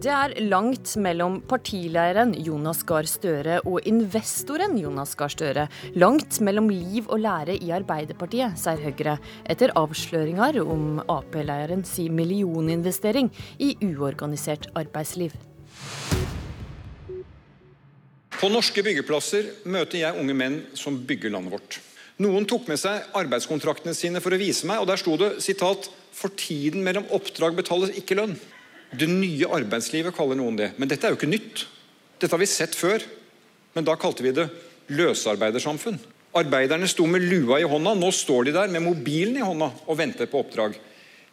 Det er langt mellom partileiren Jonas Gahr Støre og investoren Jonas Gahr Støre. Langt mellom liv og lære i Arbeiderpartiet, sier Høyre, etter avsløringer om Ap-leiren si millioninvestering i uorganisert arbeidsliv. På norske byggeplasser møter jeg unge menn som bygger landet vårt. Noen tok med seg arbeidskontraktene sine for å vise meg, og der sto det sitat, 'For tiden mellom oppdrag betales ikke lønn'. Det nye arbeidslivet kaller noen det. Men dette er jo ikke nytt. Dette har vi sett før. Men da kalte vi det løsarbeidersamfunn. Arbeiderne sto med lua i hånda. Nå står de der med mobilen i hånda og venter på oppdrag.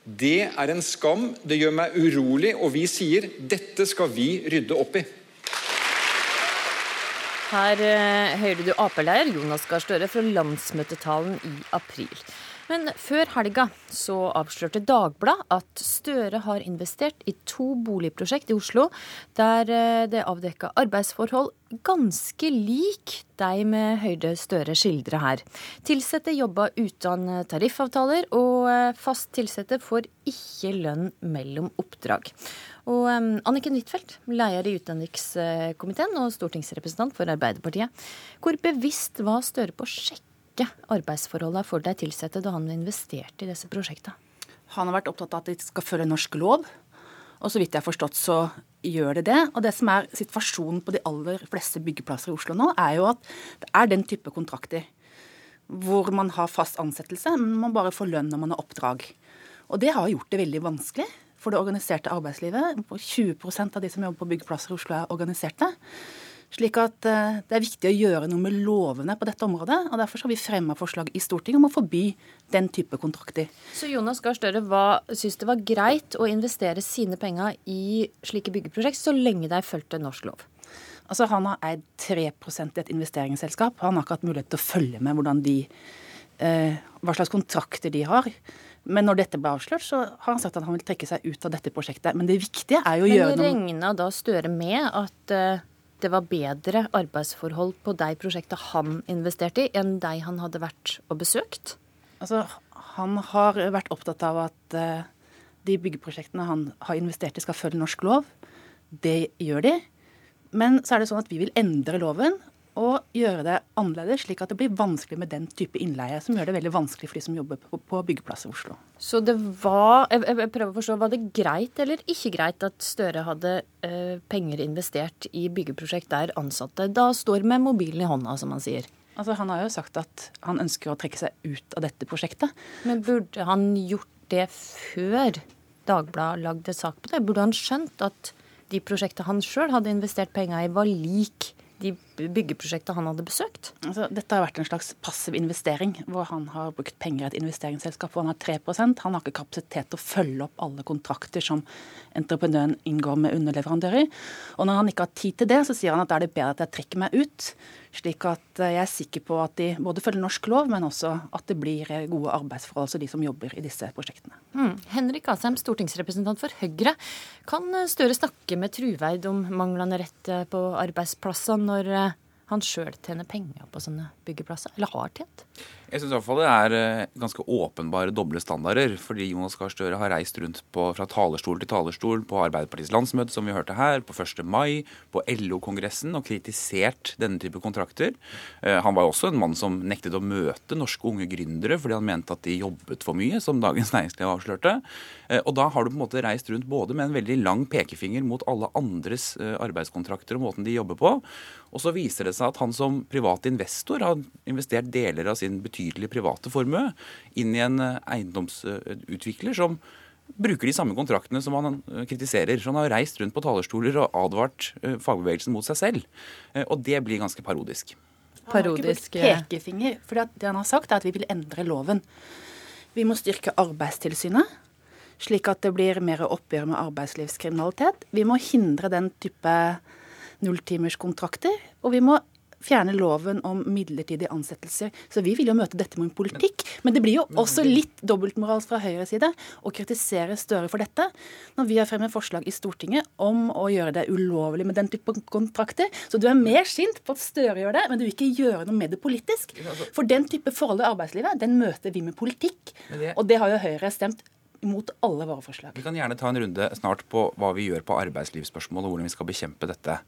Det er en skam. Det gjør meg urolig, og vi sier dette skal vi rydde opp i. Her eh, hører du Ap-leder Jonas Gahr Støre fra landsmøtetalen i april. Men før helga så avslørte Dagbladet at Støre har investert i to boligprosjekt i Oslo, der eh, det avdekka arbeidsforhold ganske lik de med høyde Støre skildrer her. Tilsatte jobber uten tariffavtaler, og eh, fast tilsatte får ikke lønn mellom oppdrag. Og um, Anniken Huitfeldt, leder i utenrikskomiteen og stortingsrepresentant for Arbeiderpartiet. Hvor bevisst var Støre på å sjekke styrke arbeidsforholdene for de ansatte da han investerte i disse prosjektene? Han har vært opptatt av at de skal følge norsk lov. Og så vidt jeg har forstått, så gjør det det. Og det som er situasjonen på de aller fleste byggeplasser i Oslo nå, er jo at det er den type kontrakter hvor man har fast ansettelse, men man bare får lønn når man har oppdrag. Og det har gjort det veldig vanskelig for det organiserte arbeidslivet. 20% av de som jobber på byggeplasser i Oslo, er organiserte. Slik at eh, det er viktig å gjøre noe med lovene på dette området. og Derfor har vi fremma forslag i Stortinget om å forby den type kontrakter. Så Jonas Gahr Støre syns det var greit å investere sine penger i slike byggeprosjekt så lenge de fulgte norsk lov? Altså Han har eid 3 i et investeringsselskap. Han har ikke hatt mulighet til å følge med hvordan de, eh, hva slags kontrakter de har. Men når dette ble avslørt, så har han sagt at han vil trekke seg ut av dette prosjektet. Men det viktige er jo å gjøre noe Men regna da Støre med at eh, det var bedre arbeidsforhold på de prosjektene han investerte i, enn de han hadde vært og besøkt? Altså, han har vært opptatt av at uh, de byggeprosjektene han har investert i, skal følge norsk lov. Det gjør de. Men så er det sånn at vi vil endre loven og gjøre det annerledes, slik at det blir vanskelig med den type innleie, som gjør det veldig vanskelig for de som jobber på, på byggeplasser i Oslo. Så det var jeg, jeg, prøver å forstå, var det greit eller ikke greit at Støre hadde eh, penger investert i byggeprosjekt der ansatte da står med mobilen i hånda, som han sier? Altså, Han har jo sagt at han ønsker å trekke seg ut av dette prosjektet. Men burde han gjort det før Dagbladet lagde sak på det? Burde han skjønt at de prosjektene han sjøl hadde investert penger i, var lik de byggeprosjektene han hadde besøkt? Altså, dette har vært en slags passiv investering, hvor han har brukt penger i et investeringsselskap hvor han har 3% Han har ikke kapasitet til å følge opp alle kontrakter som entreprenøren inngår med underleverandører. Og når han ikke har tid til det, så sier han at da er det bedre at jeg trekker meg ut. Slik at eh, jeg er sikker på at de både følger norsk lov, men også at det blir eh, gode arbeidsforhold for de som jobber i disse prosjektene. Mm. Henrik Asheim, stortingsrepresentant for Høyre. Kan Støre snakke med Truveid om manglende rett eh, på arbeidsplasser når han sjøl tjener penger på sånne byggeplasser, eller har tjent? Jeg syns iallfall det er eh, ganske åpenbare doble standarder. Fordi Jonas Gahr Støre har reist rundt på, fra talerstol til talerstol på Arbeiderpartiets landsmøte, som vi hørte her, på 1. mai, på LO-kongressen og kritisert denne type kontrakter. Eh, han var jo også en mann som nektet å møte norske unge gründere fordi han mente at de jobbet for mye, som Dagens Næringsliv avslørte. Eh, og da har du på en måte reist rundt både med en veldig lang pekefinger mot alle andres arbeidskontrakter og måten de jobber på, og så viser det seg at han som privat investor har investert deler av sin betydelige private formue inn i en eh, eiendomsutvikler som bruker de samme kontraktene som han eh, kritiserer. Så han har reist rundt på talerstoler og advart eh, fagbevegelsen mot seg selv. Og det blir ganske parodisk. Parodisk. Han har ikke brukt pekefinger. For det han har sagt, er at vi vil endre loven. Vi må styrke Arbeidstilsynet, slik at det blir mer oppgjør med arbeidslivskriminalitet. Vi må hindre den type nulltimerskontrakter. Og vi må fjerne loven om midlertidige ansettelser. Så vi vil jo møte dette med en politikk. Men det blir jo også litt dobbeltmoral fra Høyres side å kritisere Støre for dette, når vi har fremmet forslag i Stortinget om å gjøre det ulovlig med den type kontrakter. Så du er mer sint på at Støre gjør det, men du vil ikke gjøre noe med det politisk. Altså- for den type forhold i arbeidslivet, den møter vi med politikk. Og det har jo Høyre stemt imot alle våre forslag. Vi kan gjerne ta en runde snart på hva vi gjør på arbeidslivsspørsmål og hvordan vi skal bekjempe dette.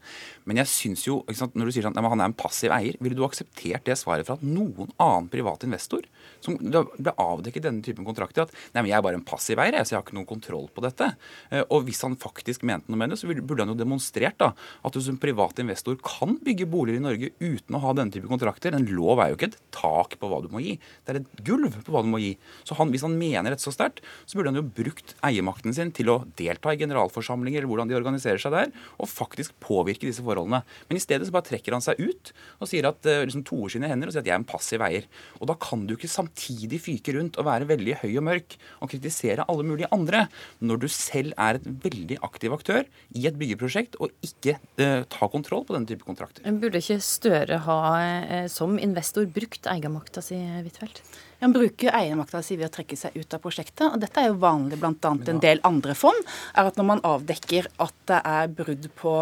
Men jeg synes jo, sant, når du sier at han er en passiv eier, ville du akseptert det svaret fra noen annen privat investor som ble avdekket denne typen kontrakter, at nei, men jeg er bare en passiv eier, så jeg har ikke noen kontroll på dette. Eh, og hvis han faktisk mente noe med det, så burde han jo demonstrert da, at du som privat investor kan bygge boliger i Norge uten å ha denne type kontrakter. En lov er jo ikke et tak på hva du må gi, det er et gulv på hva du må gi. Så han, hvis han mener dette så sterkt, så burde han jo brukt eiermakten sin til å delta i generalforsamlinger eller hvordan de organiserer seg der, og faktisk påvirke disse forholdene. Men i stedet så bare trekker han seg ut og sier at eh, liksom toer sine hender og sier at jeg er en passiv eier. Og da kan du ikke samtidig fyke rundt og være veldig høy og mørk og kritisere alle mulige andre når du selv er et veldig aktiv aktør i et byggeprosjekt og ikke eh, ta kontroll på denne type kontrakter. Burde ikke Støre ha eh, som investor brukt eiermakta si, Huitfeldt? Han bruker eiermakta si ved å trekke seg ut av prosjektet. og Dette er jo vanlig bl.a. en del andre fond. er at Når man avdekker at det er brudd på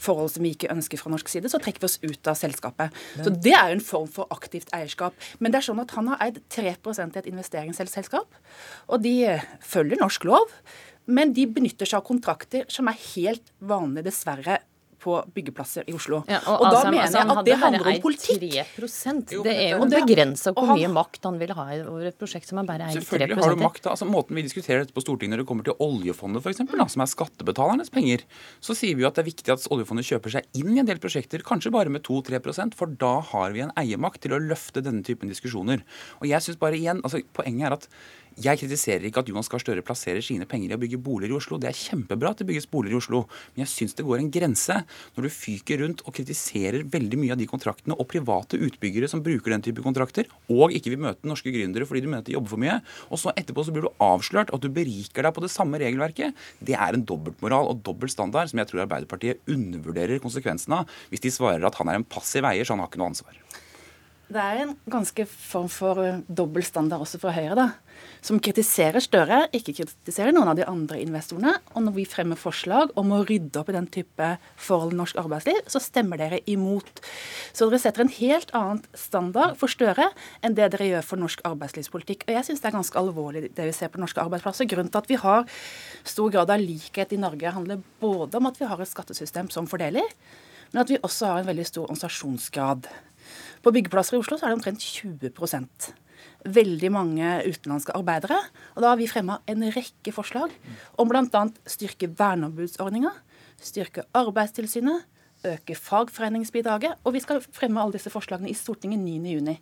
forhold som vi ikke ønsker fra norsk side, så trekker vi oss ut av selskapet. Så Det er jo en form for aktivt eierskap. Men det er sånn at han har eid 3 i et investeringsselskap, og de følger norsk lov. Men de benytter seg av kontrakter som er helt vanlige, dessverre, på byggeplasser i Oslo. Ja, og, og da altså, mener jeg at det handler om politikk. 3 Det er jo begrensa hvor mye makt han vil ha over et prosjekt som han bare eier 3 Selvfølgelig har du makt. Altså, måten vi diskuterer dette på Stortinget når det kommer til oljefondet, f.eks., som er skattebetalernes penger, så sier vi jo at det er viktig at oljefondet kjøper seg inn i en del prosjekter, kanskje bare med 2-3% for da har vi en eiermakt til å løfte denne typen diskusjoner. Og jeg synes bare igjen, altså Poenget er at jeg kritiserer ikke at Jonas Gahr Støre plasserer sine penger i å bygge boliger i Oslo. Det er kjempebra at det bygges boliger i Oslo. Men jeg syns det går en grense når du fyker rundt og kritiserer veldig mye av de kontraktene og private utbyggere som bruker den type kontrakter, og ikke vil møte norske gründere fordi du mener at de jobber for mye. Og så etterpå så blir du avslørt at du beriker deg på det samme regelverket. Det er en dobbeltmoral og dobbelt standard som jeg tror Arbeiderpartiet undervurderer konsekvensene av hvis de svarer at han er en passiv eier, så han har ikke noe ansvar. Det er en ganske form for dobbeltstandard dobbel standard også fra Høyre, da. Som kritiserer Støre, ikke kritiserer noen av de andre investorene. Og når vi fremmer forslag om å rydde opp i den type forhold i norsk arbeidsliv, så stemmer dere imot. Så dere setter en helt annen standard for Støre enn det dere gjør for norsk arbeidslivspolitikk. Og jeg syns det er ganske alvorlig det vi ser på norske arbeidsplasser. Grunnen til at vi har stor grad av likhet i Norge, handler både om at vi har et skattesystem som fordeler, men at vi også har en veldig stor organisasjonsgrad. På byggeplasser i Oslo så er det omtrent 20% Veldig mange utenlandske arbeidere. Og da har vi fremma en rekke forslag om bl.a. styrke verneombudsordninga, styrke Arbeidstilsynet, øke fagforeningsbidraget. Og vi skal fremme alle disse forslagene i Stortinget 9.6.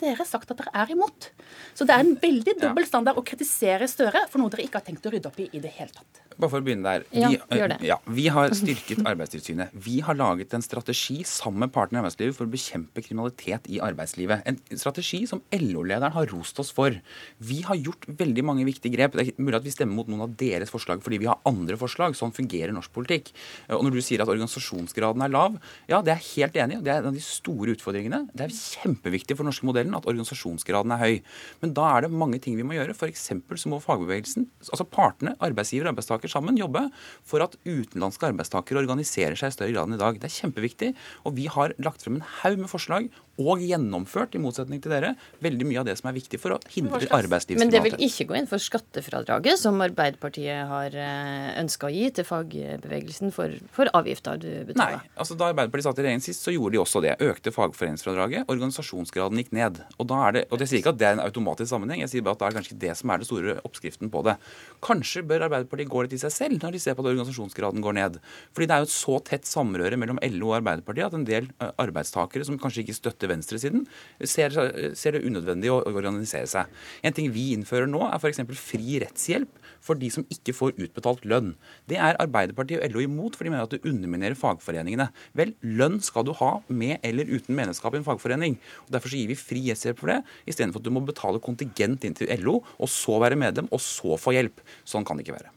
Dere sagt at dere er imot. Så det er en veldig dobbel standard å kritisere Støre for noe dere ikke har tenkt å rydde opp i i det hele tatt. Bare for å begynne der. Vi, ja, ja, vi har styrket Arbeidstilsynet. Vi har laget en strategi sammen med partene i arbeidslivet for å bekjempe kriminalitet i arbeidslivet. En strategi som LO-lederen har rost oss for. Vi har gjort veldig mange viktige grep. Det er mulig at vi stemmer mot noen av deres forslag fordi vi har andre forslag. Sånn fungerer norsk politikk. Og når du sier at organisasjonsgraden er lav, ja, det er jeg helt enig i. Det er en av de store utfordringene. Det er kjempeviktig for den norske modellen at organisasjonsgraden er høy. Men da er det mange ting vi må gjøre. F.eks. så må fagbevegelsen, altså partene, arbeidsgiver og arbeidstaker sammen jobbe for at utenlandske arbeidstakere organiserer seg i større grad enn i dag. Det er kjempeviktig. Og vi har lagt frem en haug med forslag og gjennomført, i motsetning til dere, veldig mye av det som er viktig for å hindre arbeidslivskriminalitet. Men det vil ikke gå inn for skattefradraget, som Arbeiderpartiet har eh, ønska å gi til fagbevegelsen for, for, avgifter du betaler? Nei. altså Da Arbeiderpartiet satt i regjering sist, så gjorde de også det. Økte fagforeningsfradraget. Organisasjonsgraden gikk ned. Og da er det, og jeg sier ikke at det er en automatisk sammenheng, jeg sier bare at det er kanskje det som er det store oppskriften på det. Kanskje bør Arbeiderpartiet gå litt i seg selv når de ser på at organisasjonsgraden går ned. Fordi det er jo et så tett samrøre mellom LO og Arbeiderpartiet at en del eh, arbeidstakere som kanskje ikke støtter venstresiden, ser, ser det unødvendig å organisere seg. En ting vi innfører nå, er f.eks. fri rettshjelp for de som ikke får utbetalt lønn. Det er Arbeiderpartiet og LO imot, for de mener at det underminerer fagforeningene. Vel, lønn skal du ha med eller uten medlemskap i en fagforening. Og Derfor gir vi fri rettshjelp for det, istedenfor at du må betale kontingent inn til LO, og så være medlem, og så få hjelp. Sånn kan det ikke være.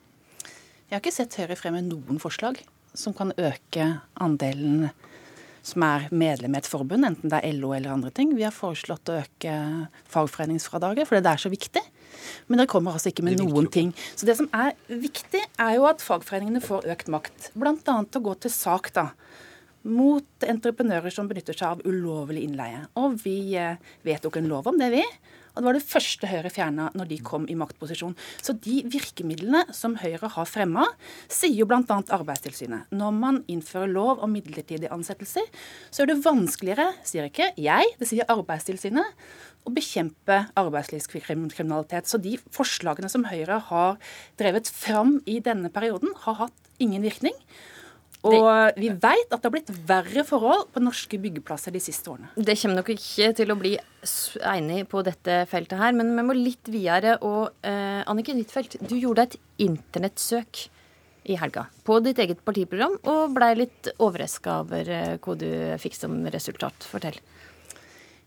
Jeg har ikke sett Høyre fremme noen forslag som kan øke andelen som er medlem i et forbund, enten det er LO eller andre ting. Vi har foreslått å øke fagforeningsfradraget, fordi det er så viktig. Men dere kommer altså ikke med noen ting. Så det som er viktig, er jo at fagforeningene får økt makt. Bl.a. å gå til sak da, mot entreprenører som benytter seg av ulovlig innleie. Og vi eh, vedtok en lov om det, vi. Og det var det første Høyre fjerna når de kom i maktposisjon. Så de virkemidlene som Høyre har fremma, sier jo bl.a. Arbeidstilsynet. Når man innfører lov om midlertidige ansettelser, så er det vanskeligere, sier ikke jeg, det sier Arbeidstilsynet, å bekjempe arbeidslivskriminalitet. Så de forslagene som Høyre har drevet fram i denne perioden, har hatt ingen virkning. Og vi vet at det har blitt verre forhold på norske byggeplasser de siste årene. Det kommer nok ikke til å bli enig på dette feltet her, men vi må litt videre. Og eh, Anniken Huitfeldt, du gjorde et internettsøk i helga på ditt eget partiprogram, og blei litt overraska over eh, hva du fikk som resultat. Fortell.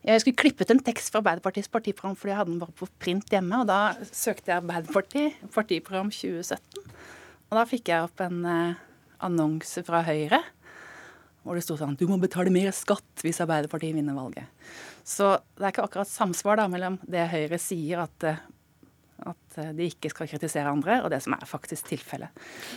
Jeg skulle klippet en tekst fra Arbeiderpartiets partiprogram fordi jeg hadde den bare på print hjemme. og Da søkte jeg Arbeiderpartiet, partiprogram 2017. Og da fikk jeg opp en eh, annonse fra Høyre hvor det sto sånn Du må betale mer skatt hvis Arbeiderpartiet vinner valget. Så det er ikke akkurat samsvar da mellom det Høyre sier, at, eh, at eh, de ikke skal kritisere andre, og det som er faktisk tilfellet.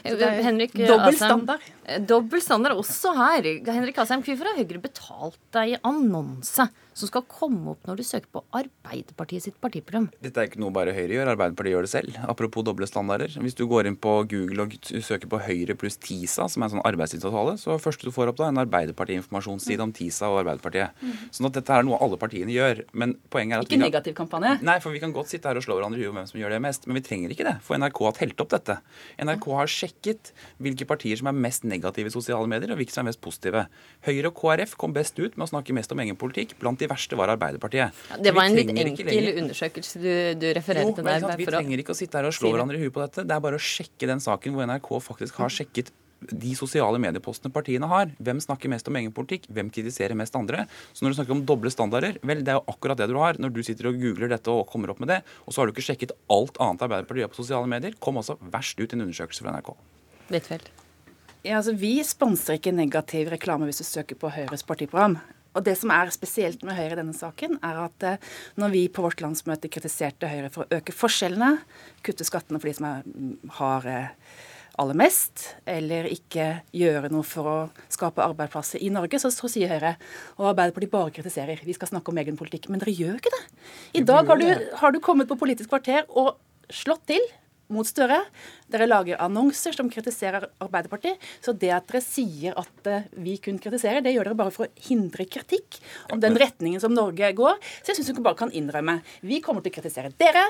Dobbel standard. Dobbel standard også her. Henrik Asheim, hvorfor har Høyre betalt deg annonse? som skal komme opp når du søker på Arbeiderpartiet sitt partiprogram. Dette er ikke noe bare Høyre gjør, Arbeiderpartiet gjør det selv. Apropos doble standarder. Hvis du går inn på Google og søker på Høyre pluss TISA, som er en sånn arbeidstidsavtale, så første du får opp da en Arbeiderparti-informasjonsside om TISA og Arbeiderpartiet. Mm. Sånn at dette er noe alle partiene gjør. Men poenget er at Ikke negativ kampanje? Nei, for vi kan godt sitte her og slå hverandre i huet om hvem som gjør det mest. Men vi trenger ikke det, for NRK har telt opp dette. NRK har sjekket hvilke partier som er mest negative i sosiale medier, og hvilke som er mest positive. Høyre og KrF kom best ut med å snakke mest om egen politikk. Blant de verste var Arbeiderpartiet. Ja, det var en litt enkel undersøkelse du, du refererte jo, der. Vi trenger ikke å sitte her og slå hverandre i huet på dette. Det er bare å sjekke den saken hvor NRK faktisk har sjekket de sosiale mediepostene partiene har. Hvem snakker mest om egen politikk? Hvem kritiserer mest andre? Så når du snakker om doble standarder, vel, det er jo akkurat det du har når du sitter og googler dette og kommer opp med det, og så har du ikke sjekket alt annet Arbeiderpartiet gjør på sosiale medier. Kom også verst ut i en undersøkelse fra NRK. Littfeldt. Ja, altså, vi sponser ikke negativ reklame hvis du søker på Høyres partiprogram. Og Det som er spesielt med Høyre i denne saken, er at eh, når vi på vårt landsmøte kritiserte Høyre for å øke forskjellene, kutte skattene for de som er, mm, har eh, aller mest, eller ikke gjøre noe for å skape arbeidsplasser i Norge, så, så sier Høyre og Arbeiderpartiet bare kritiserer. Vi skal snakke om egen politikk. Men dere gjør ikke det. I dag har du, har du kommet på Politisk kvarter og slått til mot Støre. Dere lager annonser som kritiserer Arbeiderpartiet. Så det at dere sier at eh, vi kun kritiserer, det gjør dere bare for å hindre kritikk om den retningen som Norge går. Så jeg syns dere bare kan innrømme. Vi kommer til å kritisere dere.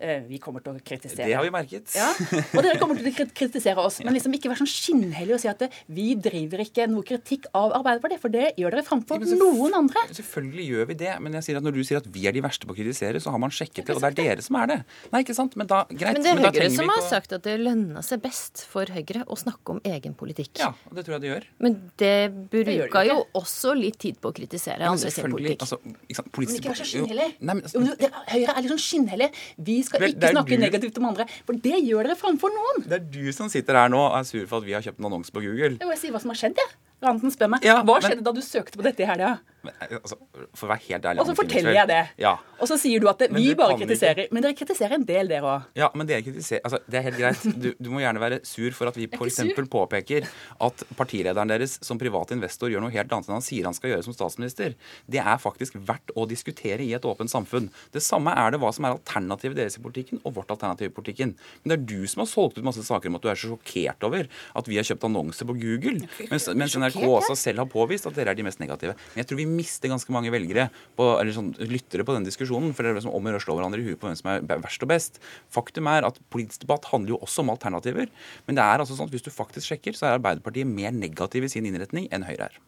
Eh, vi kommer til å kritisere. Det har vi merket. Ja, Og dere kommer til å kritisere oss. Men liksom ikke vær sånn skinnhellig og si at vi driver ikke noe kritikk av Arbeiderpartiet, for det gjør dere framfor ja, noen andre. Selvfølgelig gjør vi det, men jeg sier at når du sier at vi er de verste på å kritisere, så har man sjekket det, og det er dere som er det. Nei, ikke sant? Men da, greit. Men det er Høyre som har sagt at det lønner seg best for Høyre å snakke om egen politikk. Ja, og det tror jeg det gjør. Men det bruker jo også litt tid på å kritisere andre sin politikk. Altså, ikke sant, politisk, men ikke vær så skinnhellig. Altså, Høyre er litt sånn skinnhellig. Vi skal ikke snakke du... negativt om andre. For det gjør dere framfor noen. Det er du som sitter her nå og er sur for at vi har kjøpt en annonse på Google. Jeg må si hva som har skjedd, jeg. Ja. Ranten spør meg. Ja, hva skjedde men... da du søkte på dette i helga? Eh, altså, for å være helt ærlig Og så forteller jeg det. Ja. Og så sier du at det, vi bare kritiserer. Ikke. Men dere kritiserer en del, dere òg. Ja, men dere kritiserer Altså, det er helt greit. Du, du må gjerne være sur for at vi f.eks. påpeker at partilederen deres som privat investor gjør noe helt annet enn han sier han skal gjøre som statsminister. Det er faktisk verdt å diskutere i et åpent samfunn. Det samme er det hva som er alternativet deres i politikken, og vårt alternativ i politikken. Men det er du som har solgt ut masse saker om at du er så sjokkert over at vi har kjøpt annonser på Google, mens, mens NRK også selv har påvist at dere er de mest negative. Men jeg tror vi mister ganske mange velgere, på, eller sånn, lyttere på den diskusjonen. For det er liksom om å slå hverandre i huet på hvem som er verst og best. Faktum er at politisk debatt handler jo også om alternativer. Men det er altså sånn at hvis du faktisk sjekker, så er Arbeiderpartiet mer negativ i sin innretning enn Høyre er.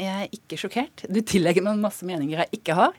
Jeg er ikke sjokkert. Du tillegger meg masse meninger jeg ikke har.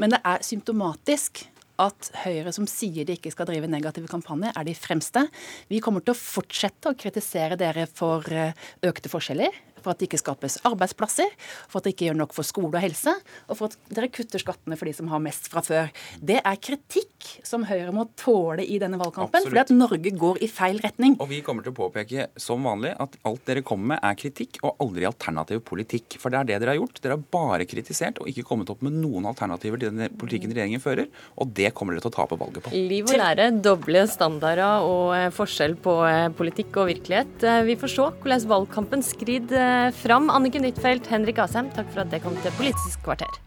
Men det er symptomatisk at Høyre, som sier de ikke skal drive negative kampanjer, er de fremste. Vi kommer til å fortsette å kritisere dere for eh, økte forskjeller for at det ikke skapes arbeidsplasser, for at det ikke gjør nok for skole og helse, og for at dere kutter skattene for de som har mest fra før. Det er kritikk som Høyre må tåle i denne valgkampen, Absolutt. fordi at Norge går i feil retning. Og vi kommer til å påpeke som vanlig at alt dere kommer med er kritikk og aldri alternativ politikk. For det er det dere har gjort. Dere har bare kritisert og ikke kommet opp med noen alternativer til den politikken regjeringen fører, og det kommer dere til å tape valget på. Liv og lære, doble standarder og eh, forskjell på eh, politikk og virkelighet. Eh, vi får se hvordan valgkampen skrider fram. Anniken Huitfeldt, Henrik Asheim, takk for at dere kom til Politisk kvarter.